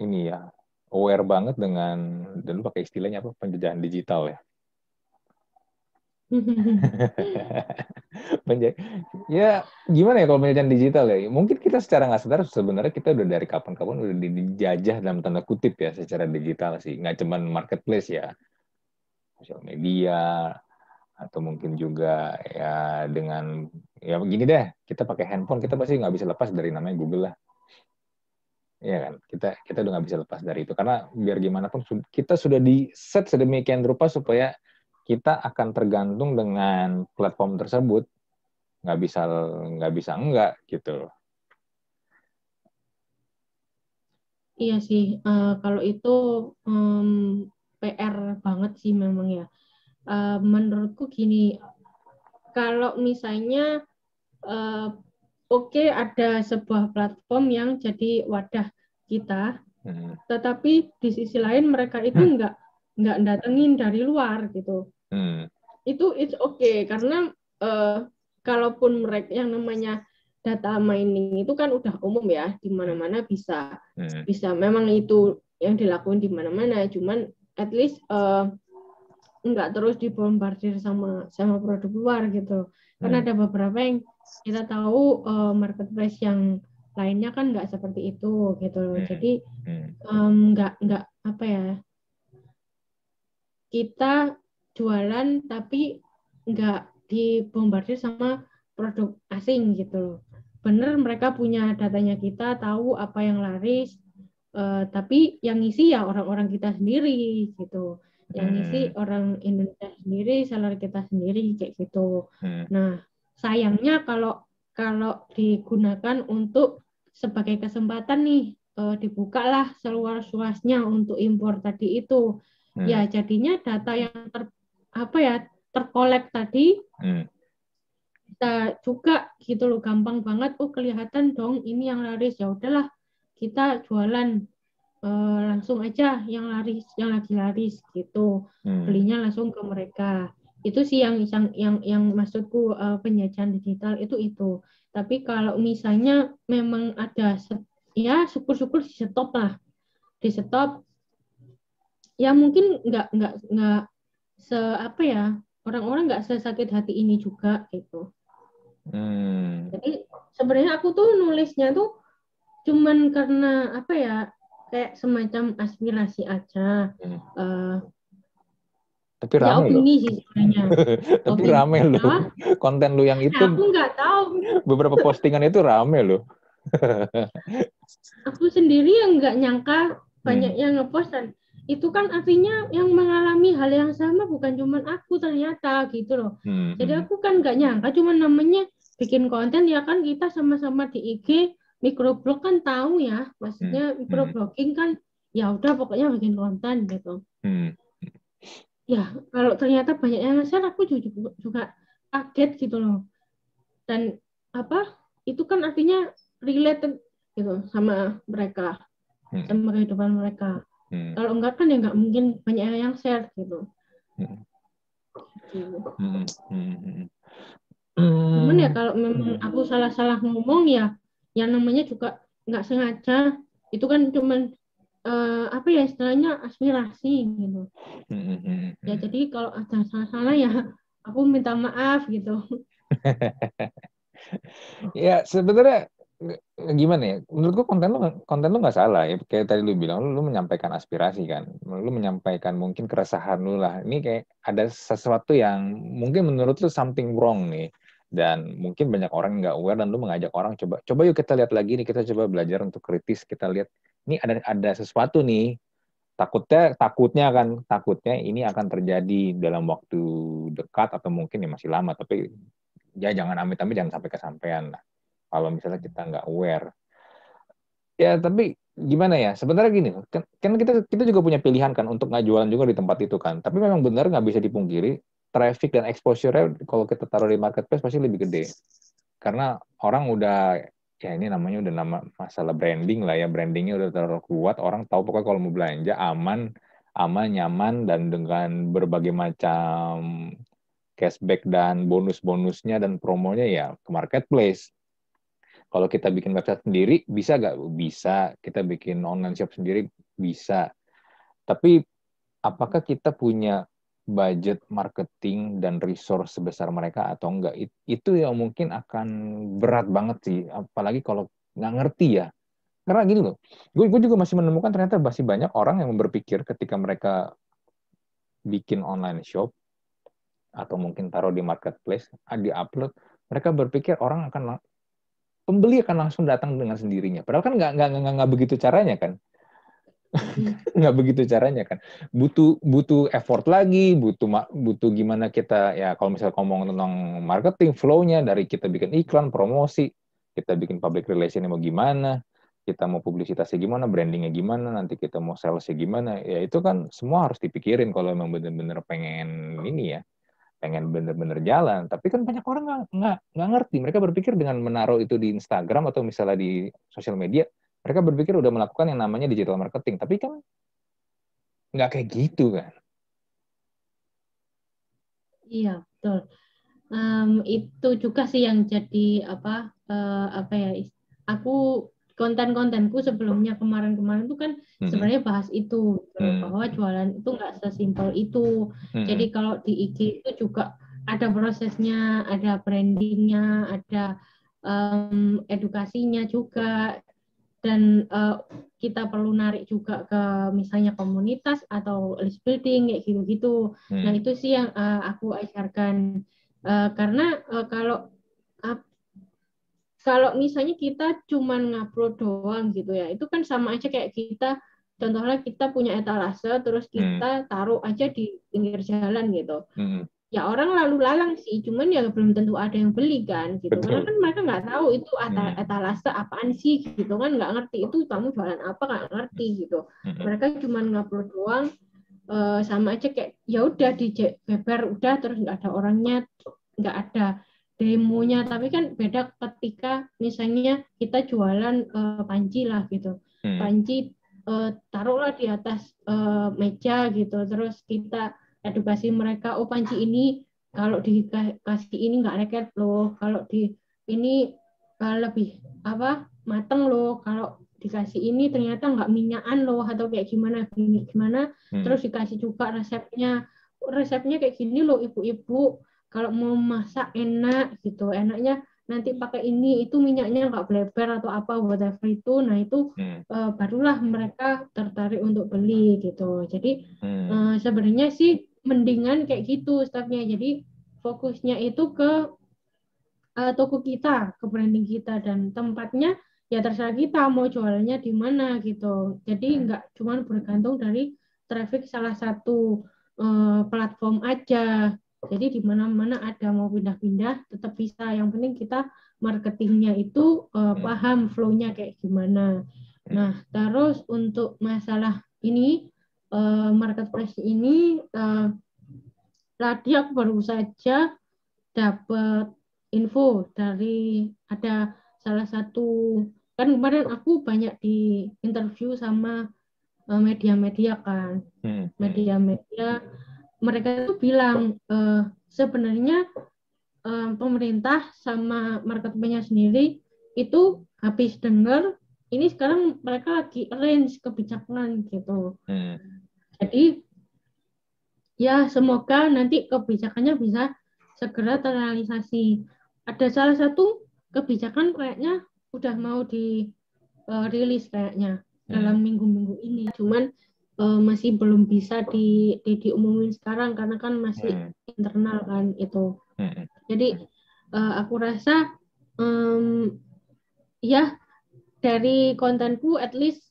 ini ya aware banget dengan dan pakai istilahnya apa penjajahan digital ya. *laughs* ya gimana ya kalau penjajahan digital ya? Mungkin kita secara nggak sadar sebenarnya kita udah dari kapan-kapan udah dijajah dalam tanda kutip ya secara digital sih. Nggak cuma marketplace ya. Sosial media atau mungkin juga ya dengan ya begini deh kita pakai handphone kita pasti nggak bisa lepas dari namanya Google lah Iya kan, kita kita udah nggak bisa lepas dari itu. Karena biar gimana pun kita sudah di set sedemikian rupa supaya kita akan tergantung dengan platform tersebut. Nggak bisa nggak bisa enggak gitu. Iya sih, uh, kalau itu um, PR banget sih memang ya. Uh, menurutku gini, kalau misalnya uh, oke okay, ada sebuah platform yang jadi wadah kita, hmm. tetapi di sisi lain mereka itu hmm. nggak nggak datengin dari luar gitu. Hmm. Itu it's okay karena uh, kalaupun mereka yang namanya data mining itu kan udah umum ya di mana-mana bisa hmm. bisa memang itu yang dilakukan di mana-mana cuman at least uh, nggak terus dibombardir sama sama produk luar gitu karena hmm. ada beberapa yang kita tahu uh, marketplace yang lainnya kan nggak seperti itu gitu loh. Hmm. Jadi um, nggak nggak apa ya kita jualan tapi nggak dibombardir sama produk asing gitu loh. Bener mereka punya datanya kita tahu apa yang laris, uh, tapi yang ngisi ya orang-orang kita sendiri gitu. Yang ngisi hmm. orang Indonesia sendiri, seller kita sendiri kayak gitu. Hmm. Nah sayangnya kalau kalau digunakan untuk sebagai kesempatan nih uh, dibukalah seluas-luasnya untuk impor tadi itu hmm. ya jadinya data yang ter apa ya terkolek tadi hmm. kita juga gitu loh gampang banget oh kelihatan dong ini yang laris ya udahlah kita jualan uh, langsung aja yang laris yang lagi laris gitu hmm. belinya langsung ke mereka itu sih yang yang yang, yang maksudku uh, penjajahan digital itu itu tapi kalau misalnya memang ada ya syukur-syukur di stop lah di stop ya mungkin nggak nggak nggak se apa ya orang-orang nggak sesakit hati ini juga gitu Hmm. Jadi sebenarnya aku tuh nulisnya tuh cuman karena apa ya kayak semacam aspirasi aja. Hmm. Uh, tapi ya, rame ya, loh. sebenarnya. *laughs* Tapi opini. rame loh. Konten lu yang itu. Aku nggak tahu. Beberapa postingan itu rame loh. aku sendiri yang nggak nyangka banyak hmm. yang ngepost dan itu kan artinya yang mengalami hal yang sama bukan cuma aku ternyata gitu loh. Hmm. Jadi hmm. aku kan nggak nyangka cuma namanya bikin konten ya kan kita sama-sama di IG microblog kan tahu ya maksudnya hmm. microblogging kan ya udah pokoknya bikin konten gitu. Hmm. Ya kalau ternyata banyak yang share aku juga, juga kaget gitu loh. Dan apa itu kan artinya related gitu sama mereka hmm. sama kehidupan mereka Hmm. Kalau enggak kan ya enggak mungkin banyak yang share gitu. Hmm. gitu. Hmm. Hmm. Cuman ya kalau memang aku salah-salah ngomong ya, yang namanya juga nggak sengaja. Itu kan cuman uh, apa ya istilahnya aspirasi gitu. Ya jadi kalau ada salah-salah ya aku minta maaf gitu. *laughs* ya sebenarnya gimana ya? Menurut gua konten lu konten lu nggak salah ya. Kayak tadi lu bilang lu, lu menyampaikan aspirasi kan. Lu menyampaikan mungkin keresahan lu lah. Ini kayak ada sesuatu yang mungkin menurut lu something wrong nih. Dan mungkin banyak orang nggak aware dan lu mengajak orang coba coba yuk kita lihat lagi nih kita coba belajar untuk kritis kita lihat ini ada ada sesuatu nih. Takutnya takutnya kan takutnya ini akan terjadi dalam waktu dekat atau mungkin ya masih lama tapi ya jangan amit-amit jangan sampai kesampaian lah. Kalau misalnya kita nggak aware. Ya tapi gimana ya sebenarnya gini kan, kan kita kita juga punya pilihan kan untuk nggak jualan juga di tempat itu kan. Tapi memang benar nggak bisa dipungkiri traffic dan exposure kalau kita taruh di marketplace pasti lebih gede karena orang udah ya ini namanya udah nama masalah branding lah ya brandingnya udah terlalu kuat orang tahu pokoknya kalau mau belanja aman aman nyaman dan dengan berbagai macam cashback dan bonus-bonusnya dan promonya ya ke marketplace kalau kita bikin website sendiri, bisa nggak? Bisa. Kita bikin online shop sendiri, bisa. Tapi apakah kita punya budget marketing dan resource sebesar mereka atau enggak? Itu yang mungkin akan berat banget sih. Apalagi kalau nggak ngerti ya. Karena gini loh, gue, gue juga masih menemukan ternyata masih banyak orang yang berpikir ketika mereka bikin online shop atau mungkin taruh di marketplace, di upload, mereka berpikir orang akan pembeli akan langsung datang dengan sendirinya. Padahal kan nggak nggak nggak begitu caranya kan. *laughs* Nggak begitu caranya kan. Butuh butuh effort lagi, butuh butuh gimana kita ya kalau misalnya ngomong tentang marketing flow-nya dari kita bikin iklan, promosi, kita bikin public relation mau gimana, kita mau publisitasnya gimana, brandingnya gimana, nanti kita mau salesnya gimana, ya itu kan semua harus dipikirin kalau memang benar-benar pengen ini ya pengen bener-bener jalan tapi kan banyak orang nggak nggak ngerti mereka berpikir dengan menaruh itu di Instagram atau misalnya di sosial media mereka berpikir udah melakukan yang namanya digital marketing tapi kan nggak kayak gitu kan iya betul um, itu juga sih yang jadi apa uh, apa ya aku konten-kontenku sebelumnya kemarin-kemarin itu kan hmm. sebenarnya bahas itu hmm. bahwa jualan itu nggak sesimpel itu. Hmm. Jadi kalau di IG itu juga ada prosesnya, ada brandingnya, ada um, edukasinya juga, dan uh, kita perlu narik juga ke misalnya komunitas atau list building kayak gitu-gitu. Hmm. Nah itu sih yang uh, aku ajarkan uh, karena uh, kalau kalau misalnya kita cuma ngupload doang gitu ya, itu kan sama aja kayak kita contohnya kita punya etalase terus hmm. kita hmm. taruh aja di pinggir jalan gitu. Hmm. Ya orang lalu lalang sih, cuman ya belum tentu ada yang beli kan gitu. Betul. Karena kan mereka nggak tahu itu hmm. etalase apaan sih gitu kan nggak ngerti itu kamu jualan apa nggak ngerti gitu. Hmm. Mereka cuma ngupload doang uh, sama aja kayak ya udah di beber udah terus nggak ada orangnya nggak ada demonya tapi kan beda ketika misalnya kita jualan uh, panci lah gitu hmm. panci uh, taruhlah di atas uh, meja gitu terus kita edukasi mereka oh panci ini kalau dikasih ini nggak leket loh kalau di ini uh, lebih apa mateng loh kalau dikasih ini ternyata nggak minyakan loh atau kayak gimana gini gimana hmm. terus dikasih juga resepnya resepnya kayak gini loh ibu-ibu kalau mau masak enak gitu enaknya nanti pakai ini itu minyaknya nggak bleber atau apa whatever itu nah itu hmm. uh, barulah mereka tertarik untuk beli gitu jadi hmm. uh, sebenarnya sih mendingan kayak gitu stepnya jadi fokusnya itu ke uh, toko kita ke branding kita dan tempatnya ya terserah kita mau jualannya di mana gitu jadi hmm. nggak cuma bergantung dari traffic salah satu uh, platform aja jadi di mana-mana ada mau pindah-pindah tetap bisa. Yang penting kita marketingnya itu uh, paham flow-nya kayak gimana. Nah, terus untuk masalah ini uh, marketplace ini uh, tadi aku baru saja dapat info dari ada salah satu kan kemarin aku banyak di interview sama media-media kan hmm. media-media mereka itu bilang uh, sebenarnya uh, pemerintah sama marketplace sendiri itu habis dengar ini sekarang mereka lagi arrange kebijakan gitu. Hmm. Jadi ya semoga nanti kebijakannya bisa segera terrealisasi. Ada salah satu kebijakan kayaknya udah mau dirilis eh, kayaknya hmm. dalam minggu-minggu ini. Cuman uh, masih belum bisa di, di diumumin sekarang karena kan masih hmm. internal kan itu. Hmm. Jadi uh, aku rasa um, ya dari kontenku at least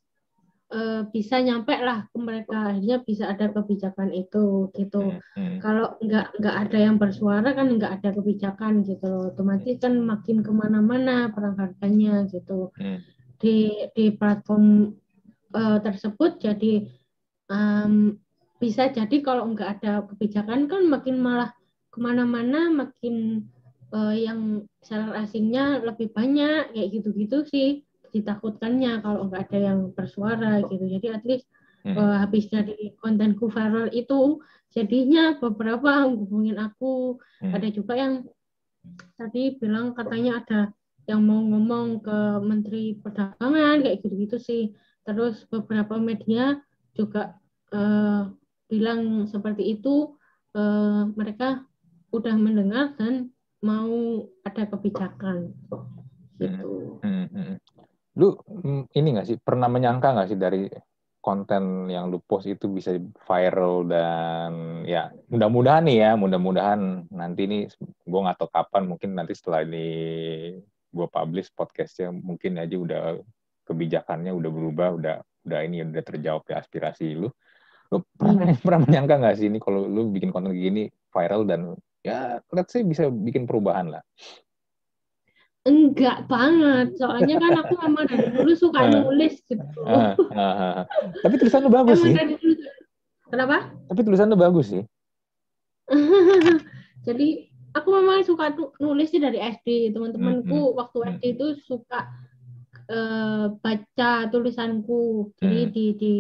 uh, bisa nyampe lah ke mereka akhirnya bisa ada kebijakan itu gitu. Hmm. Kalau nggak nggak ada yang bersuara kan nggak ada kebijakan gitu. Otomatis kan makin ke mana-mana perang harganya gitu. Hmm. Di di platform uh, tersebut jadi um, bisa jadi kalau nggak ada kebijakan kan makin malah ke mana-mana makin uh, yang seller asingnya lebih banyak kayak gitu-gitu sih ditakutkannya kalau nggak ada yang bersuara gitu jadi at least hmm. uh, habis dari kontenku viral itu jadinya beberapa hubungin aku hmm. ada juga yang tadi bilang katanya ada yang mau ngomong ke Menteri Perdagangan kayak gitu-gitu sih terus beberapa media juga uh, bilang seperti itu uh, mereka udah mendengar dan mau ada kebijakan gitu. Hmm, hmm, hmm. Lu mm, ini nggak sih pernah menyangka nggak sih dari konten yang lu post itu bisa viral dan ya mudah-mudahan nih ya mudah-mudahan nanti ini gue nggak tahu kapan mungkin nanti setelah ini gue publish podcastnya mungkin aja udah kebijakannya udah berubah udah udah ini udah terjawab ya aspirasi lu lu pernah hmm. *laughs* pernah menyangka nggak sih ini kalau lu bikin konten gini viral dan ya let's say bisa bikin perubahan lah Enggak banget, soalnya kan aku memang dari dulu suka ah. nulis gitu. Uh, uh, Tapi tulisan lu bagus sih. Kenapa? Tapi tulisan lu bagus sih. *laughs* Jadi aku memang suka nulis sih dari SD. Teman-temanku mm -hmm. waktu SD itu suka uh, baca tulisanku jadi hmm. di di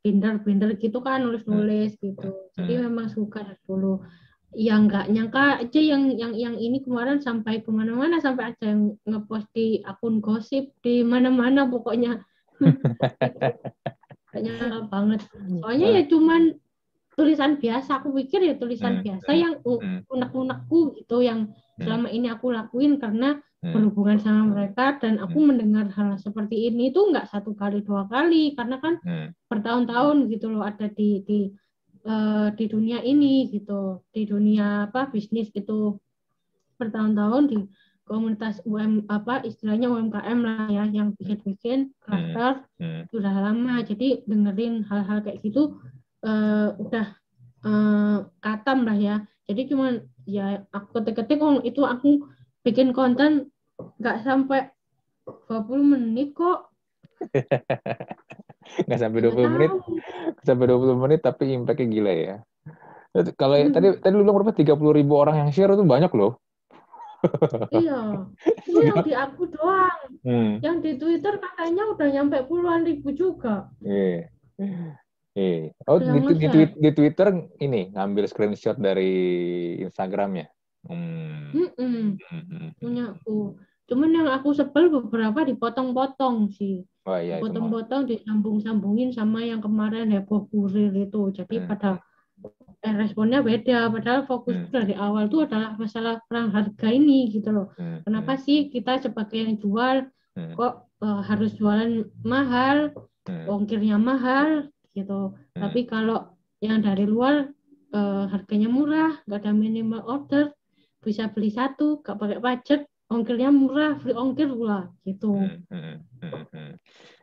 binder-binder gitu kan nulis-nulis hmm. gitu jadi hmm. memang suka dari dulu yang nggak nyangka aja yang yang yang ini kemarin sampai ke mana-mana sampai ada yang ngepost di akun gosip di mana-mana pokoknya *laughs* nyangka banget soalnya ya cuman tulisan biasa aku pikir ya tulisan biasa yang unek-unekku gitu yang selama ini aku lakuin karena hmm. berhubungan sama mereka dan aku hmm. mendengar hal seperti ini tuh nggak satu kali dua kali karena kan hmm. bertahun-tahun gitu loh ada di di uh, di dunia ini gitu di dunia apa bisnis gitu bertahun-tahun di komunitas UM apa istilahnya UMKM lah ya yang bikin-bikin karakter hmm. hmm. sudah lama jadi dengerin hal-hal kayak gitu uh, udah uh, katam lah ya jadi cuman ya aku ketik-ketik oh, itu aku bikin konten nggak sampai 20 menit kok. *laughs* nggak sampai 20 gak menit. Sampai 20 menit tapi impactnya gila ya. Kalau hmm. tadi tadi lu bilang berapa? 30 ribu orang yang share itu banyak loh. iya, *laughs* itu yang di aku doang. Hmm. Yang di Twitter katanya udah nyampe puluhan ribu juga. Iya. Yeah. Oh, di, di, di, di Twitter ini ngambil screenshot dari Instagramnya. Hmm. Mm -mm. Punya aku. Cuman yang aku sebel beberapa dipotong-potong sih. Oh, iya, potong-potong disambung-sambungin sama yang kemarin heboh kurir itu. Jadi hmm. pada eh, responnya beda padahal fokus hmm. dari awal tuh adalah masalah perang harga ini gitu loh hmm. kenapa hmm. sih kita sebagai yang jual hmm. kok uh, harus jualan mahal hmm. ongkirnya mahal gitu hmm. tapi kalau yang dari luar uh, harganya murah nggak ada minimal order bisa beli satu gak pakai pajak ongkirnya murah free ongkir pula gitu. Hmm, hmm, hmm, hmm.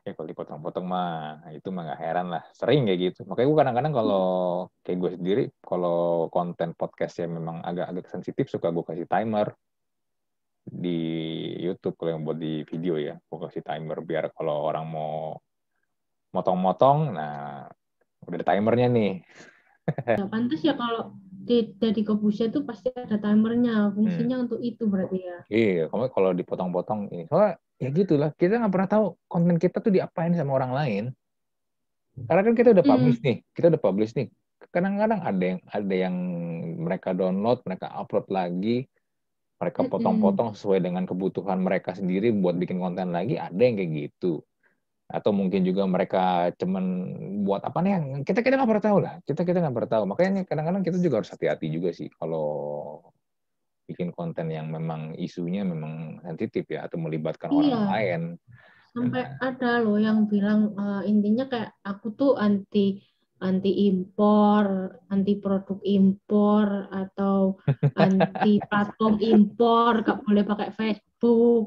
ya kalau dipotong-potong mah itu mah nggak heran lah. Sering kayak gitu. Makanya gue kadang-kadang kalau kayak gue sendiri kalau konten podcast yang memang agak-agak sensitif suka gue kasih timer di YouTube kalau yang buat di video ya. Gue kasih timer biar kalau orang mau motong-motong nah udah ada timernya nih. Ya pantas ya kalau dari Kobusya itu pasti ada timernya fungsinya hmm. untuk itu berarti ya iya kamu kalau dipotong-potong ini soalnya ya gitulah kita nggak pernah tahu konten kita tuh diapain sama orang lain karena kan kita udah publish hmm. nih kita udah publish nih kadang-kadang ada yang ada yang mereka download mereka upload lagi mereka hmm. potong-potong sesuai dengan kebutuhan mereka sendiri buat bikin konten lagi ada yang kayak gitu atau mungkin juga mereka cuman buat apa nih yang kita kita nggak pernah tahu lah kita kita nggak pernah tahu makanya kadang-kadang kita juga harus hati-hati juga sih kalau bikin konten yang memang isunya memang sensitif ya atau melibatkan iya. orang lain sampai nah. ada loh yang bilang uh, intinya kayak aku tuh anti anti impor, anti produk impor atau *laughs* anti platform impor, gak boleh pakai Facebook,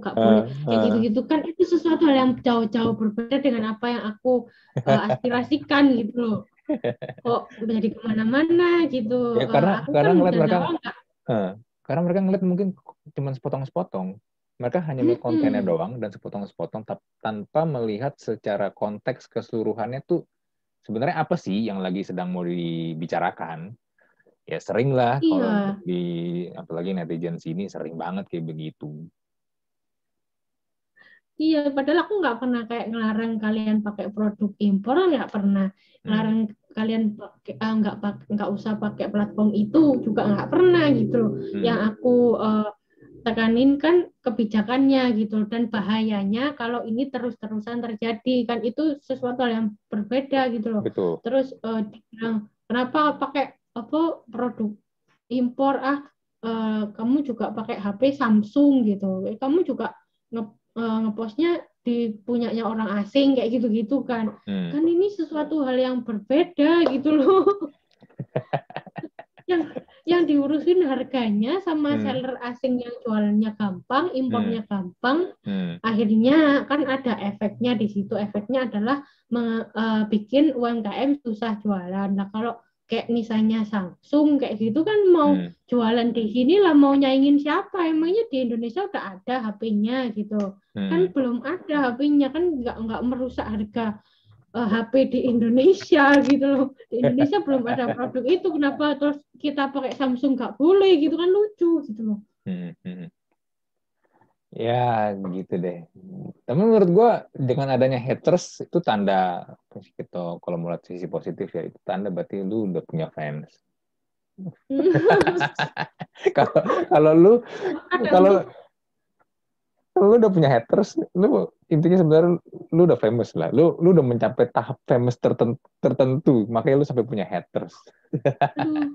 gak boleh uh, kayak gitu-gitu kan itu sesuatu hal yang jauh-jauh berbeda dengan apa yang aku uh, *laughs* aspirasikan gitu loh. Kok jadi ke mana-mana gitu. Ya, karena uh, karena kan ngeliat mereka, uh, karena mereka ngeliat mungkin cuma sepotong-sepotong. Mereka hanya melihat kontennya doang dan sepotong-sepotong tanpa melihat secara konteks keseluruhannya tuh sebenarnya apa sih yang lagi sedang mau dibicarakan? Ya sering lah iya. kalau di apalagi netizen sini sering banget kayak begitu. Iya, padahal aku nggak pernah kayak ngelarang kalian pakai produk impor, nggak pernah ngelarang hmm. kalian pakai ah, nggak nggak usah pakai platform itu juga nggak pernah gitu Hmm. Yang aku uh, tekanin kan kebijakannya gitu dan bahayanya kalau ini terus-terusan terjadi kan itu sesuatu yang berbeda gitu loh. Betul. Terus uh, kenapa pakai apa produk impor ah uh, kamu juga pakai HP Samsung gitu. Kamu juga nge, uh, ngepostnya di punyanya orang asing kayak gitu-gitu kan. Hmm. Kan ini sesuatu hal yang berbeda gitu loh. *laughs* yang yang diurusin harganya sama hmm. seller asing yang jualannya gampang, impornya hmm. gampang. Hmm. Akhirnya kan ada efeknya di situ. Efeknya adalah me, uh, bikin UMKM susah jualan. Nah, kalau kayak misalnya Samsung kayak gitu kan mau hmm. jualan di sini lah mau nyaingin siapa emangnya di Indonesia udah ada HP-nya gitu hmm. kan belum ada HP-nya kan nggak nggak merusak harga uh, eh, HP di Indonesia *laughs* gitu loh. Di Indonesia belum ada produk itu, kenapa terus kita pakai Samsung nggak boleh gitu kan lucu gitu loh. Hmm, hmm. Ya gitu deh. Tapi menurut gue dengan adanya haters itu tanda gitu kalau melihat sisi positif ya itu tanda berarti lu udah punya fans. *laughs* kalau kalau lu kalau lu udah punya haters, lu intinya sebenarnya lu udah famous lah. Lu lu udah mencapai tahap famous tertentu, tertentu makanya lu sampai punya haters. Aduh,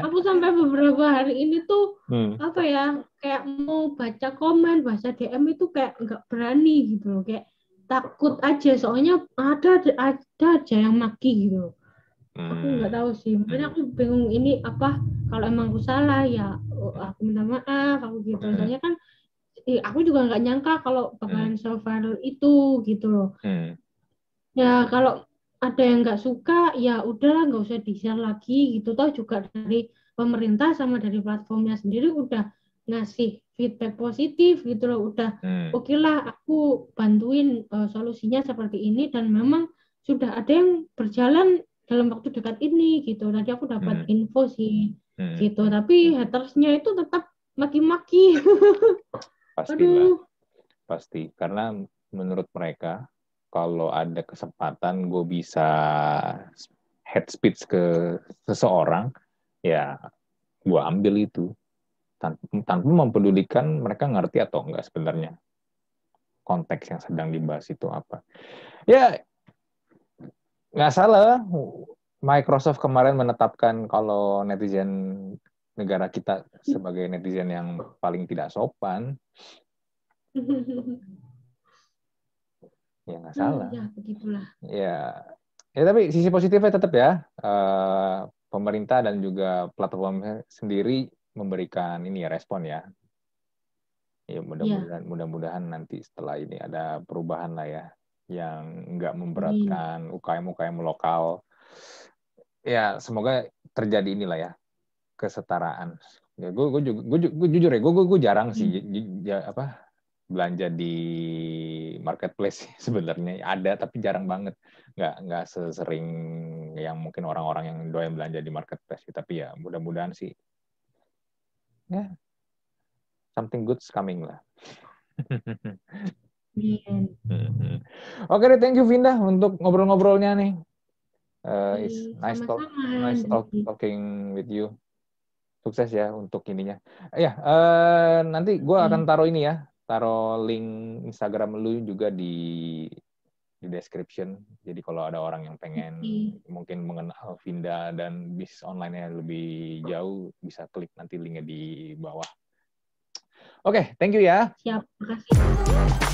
aku sampai beberapa hari ini tuh hmm. apa ya kayak mau baca komen, baca DM itu kayak nggak berani gitu loh, kayak takut aja soalnya ada ada aja yang maki gitu. Hmm. Aku nggak tahu sih, makanya aku bingung ini apa kalau emang aku salah ya aku minta maaf aku gitu. Hmm. Soalnya kan aku juga nggak nyangka kalau bakalan hmm. viral itu gitu loh. Hmm. Ya kalau ada yang nggak suka ya udahlah nggak usah di share lagi gitu toh juga dari pemerintah sama dari platformnya sendiri udah ngasih feedback positif gitu loh udah hmm. oke okay lah aku bantuin uh, solusinya seperti ini dan memang sudah ada yang berjalan dalam waktu dekat ini gitu. Tadi aku dapat hmm. info sih hmm. gitu. Tapi hatersnya itu tetap maki-maki. *laughs* Pasti lah pasti. Karena menurut mereka kalau ada kesempatan gue bisa head speech ke seseorang ya gue ambil itu tanpa, tanpa mempedulikan mereka ngerti atau enggak sebenarnya konteks yang sedang dibahas itu apa. Ya nggak salah. Microsoft kemarin menetapkan kalau netizen negara kita sebagai netizen yang paling tidak sopan, ya nggak salah. Ya, begitulah. Ya, ya tapi sisi positifnya tetap ya, uh, pemerintah dan juga platform sendiri memberikan ini ya respon ya. Ya mudah-mudahan ya. mudah-mudahan nanti setelah ini ada perubahan lah ya yang nggak memberatkan UKM UKM lokal. Ya semoga terjadi inilah ya kesetaraan. Ya gue gue gue, gue jujur ya gue gue, gue jarang sih hmm. ya, apa belanja di marketplace *laughs* sebenarnya ada tapi jarang banget nggak nggak sesering yang mungkin orang-orang yang doyan belanja di marketplace tapi ya mudah-mudahan sih ya. Something good coming lah. *laughs* Oke deh, thank you Vinda untuk ngobrol-ngobrolnya nih. Uh, it's nice talk, nice talk, talking with you. Sukses ya untuk ininya. Ya, uh, nanti gue akan taruh ini ya, taruh link Instagram lu juga di di description. Jadi kalau ada orang yang pengen okay. mungkin mengenal Vinda dan bisnis online-nya lebih jauh, bisa klik nanti linknya di bawah. Oke, okay, thank you ya. Siap, terima kasih.